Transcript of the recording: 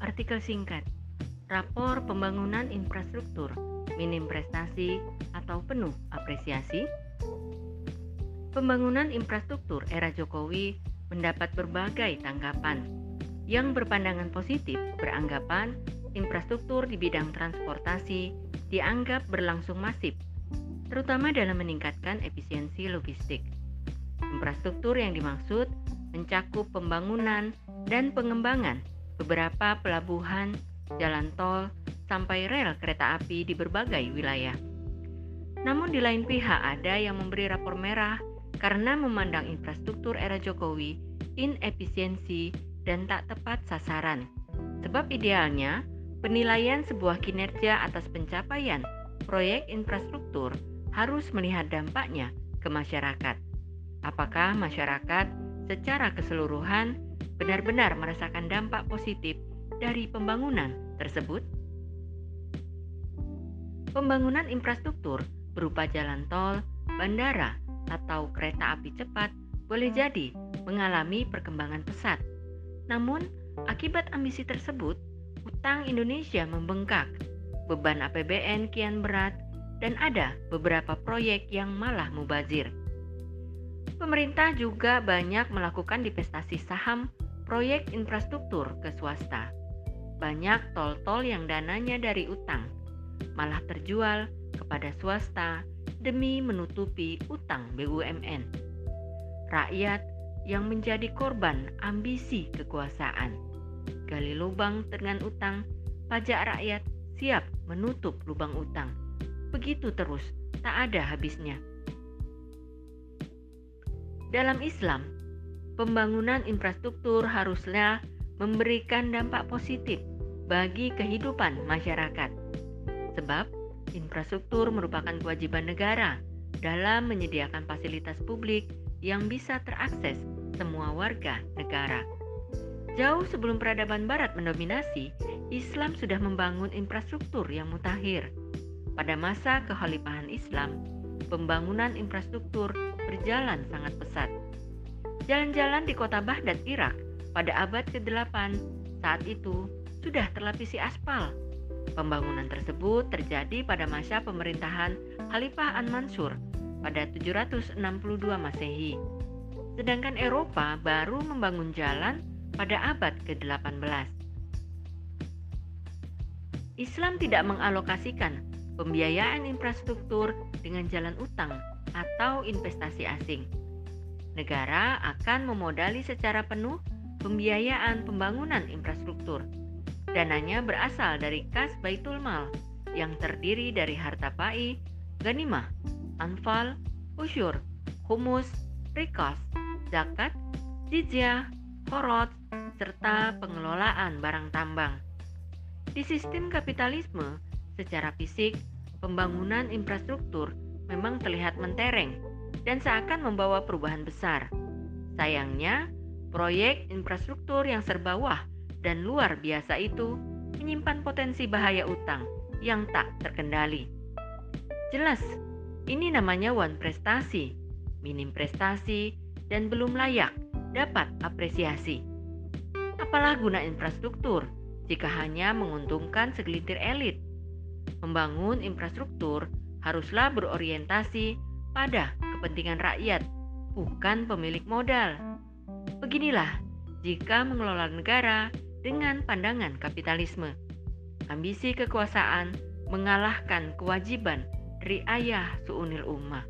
Artikel singkat Rapor Pembangunan Infrastruktur Minim Prestasi atau Penuh Apresiasi Pembangunan infrastruktur era Jokowi mendapat berbagai tanggapan. Yang berpandangan positif beranggapan infrastruktur di bidang transportasi dianggap berlangsung masif, terutama dalam meningkatkan efisiensi logistik. Infrastruktur yang dimaksud mencakup pembangunan dan pengembangan beberapa pelabuhan, jalan tol, sampai rel kereta api di berbagai wilayah. Namun di lain pihak ada yang memberi rapor merah karena memandang infrastruktur era Jokowi inefisiensi dan tak tepat sasaran. Sebab idealnya, penilaian sebuah kinerja atas pencapaian proyek infrastruktur harus melihat dampaknya ke masyarakat. Apakah masyarakat secara keseluruhan benar-benar merasakan dampak positif dari pembangunan tersebut? Pembangunan infrastruktur berupa jalan tol, bandara, atau kereta api cepat boleh jadi mengalami perkembangan pesat. Namun, akibat ambisi tersebut, utang Indonesia membengkak, beban APBN kian berat, dan ada beberapa proyek yang malah mubazir. Pemerintah juga banyak melakukan divestasi saham proyek infrastruktur ke swasta. Banyak tol-tol yang dananya dari utang malah terjual kepada swasta demi menutupi utang BUMN. Rakyat yang menjadi korban ambisi kekuasaan. Gali lubang dengan utang, pajak rakyat siap menutup lubang utang. Begitu terus, tak ada habisnya. Dalam Islam, pembangunan infrastruktur haruslah memberikan dampak positif bagi kehidupan masyarakat. Sebab infrastruktur merupakan kewajiban negara dalam menyediakan fasilitas publik yang bisa terakses semua warga negara. Jauh sebelum peradaban barat mendominasi, Islam sudah membangun infrastruktur yang mutakhir. Pada masa kekhalifahan Islam, pembangunan infrastruktur berjalan sangat pesat. Jalan-jalan di kota Baghdad, Irak pada abad ke-8 saat itu sudah terlapisi aspal. Pembangunan tersebut terjadi pada masa pemerintahan Khalifah An-Mansur pada 762 Masehi. Sedangkan Eropa baru membangun jalan pada abad ke-18. Islam tidak mengalokasikan pembiayaan infrastruktur dengan jalan utang atau investasi asing. Negara akan memodali secara penuh pembiayaan pembangunan infrastruktur. Dananya berasal dari kas Baitul Mal yang terdiri dari harta pai, ganimah, anfal, usyur, humus, rikos, zakat, jizyah, korot, serta pengelolaan barang tambang. Di sistem kapitalisme, secara fisik, pembangunan infrastruktur memang terlihat mentereng dan seakan membawa perubahan besar. Sayangnya, proyek infrastruktur yang serba wah dan luar biasa itu menyimpan potensi bahaya utang yang tak terkendali. Jelas, ini namanya one prestasi, minim prestasi, dan belum layak dapat apresiasi. Apalah guna infrastruktur jika hanya menguntungkan segelintir elit? Membangun infrastruktur haruslah berorientasi pada kepentingan rakyat, bukan pemilik modal. Beginilah jika mengelola negara dengan pandangan kapitalisme. Ambisi kekuasaan mengalahkan kewajiban riayah suunil ummah.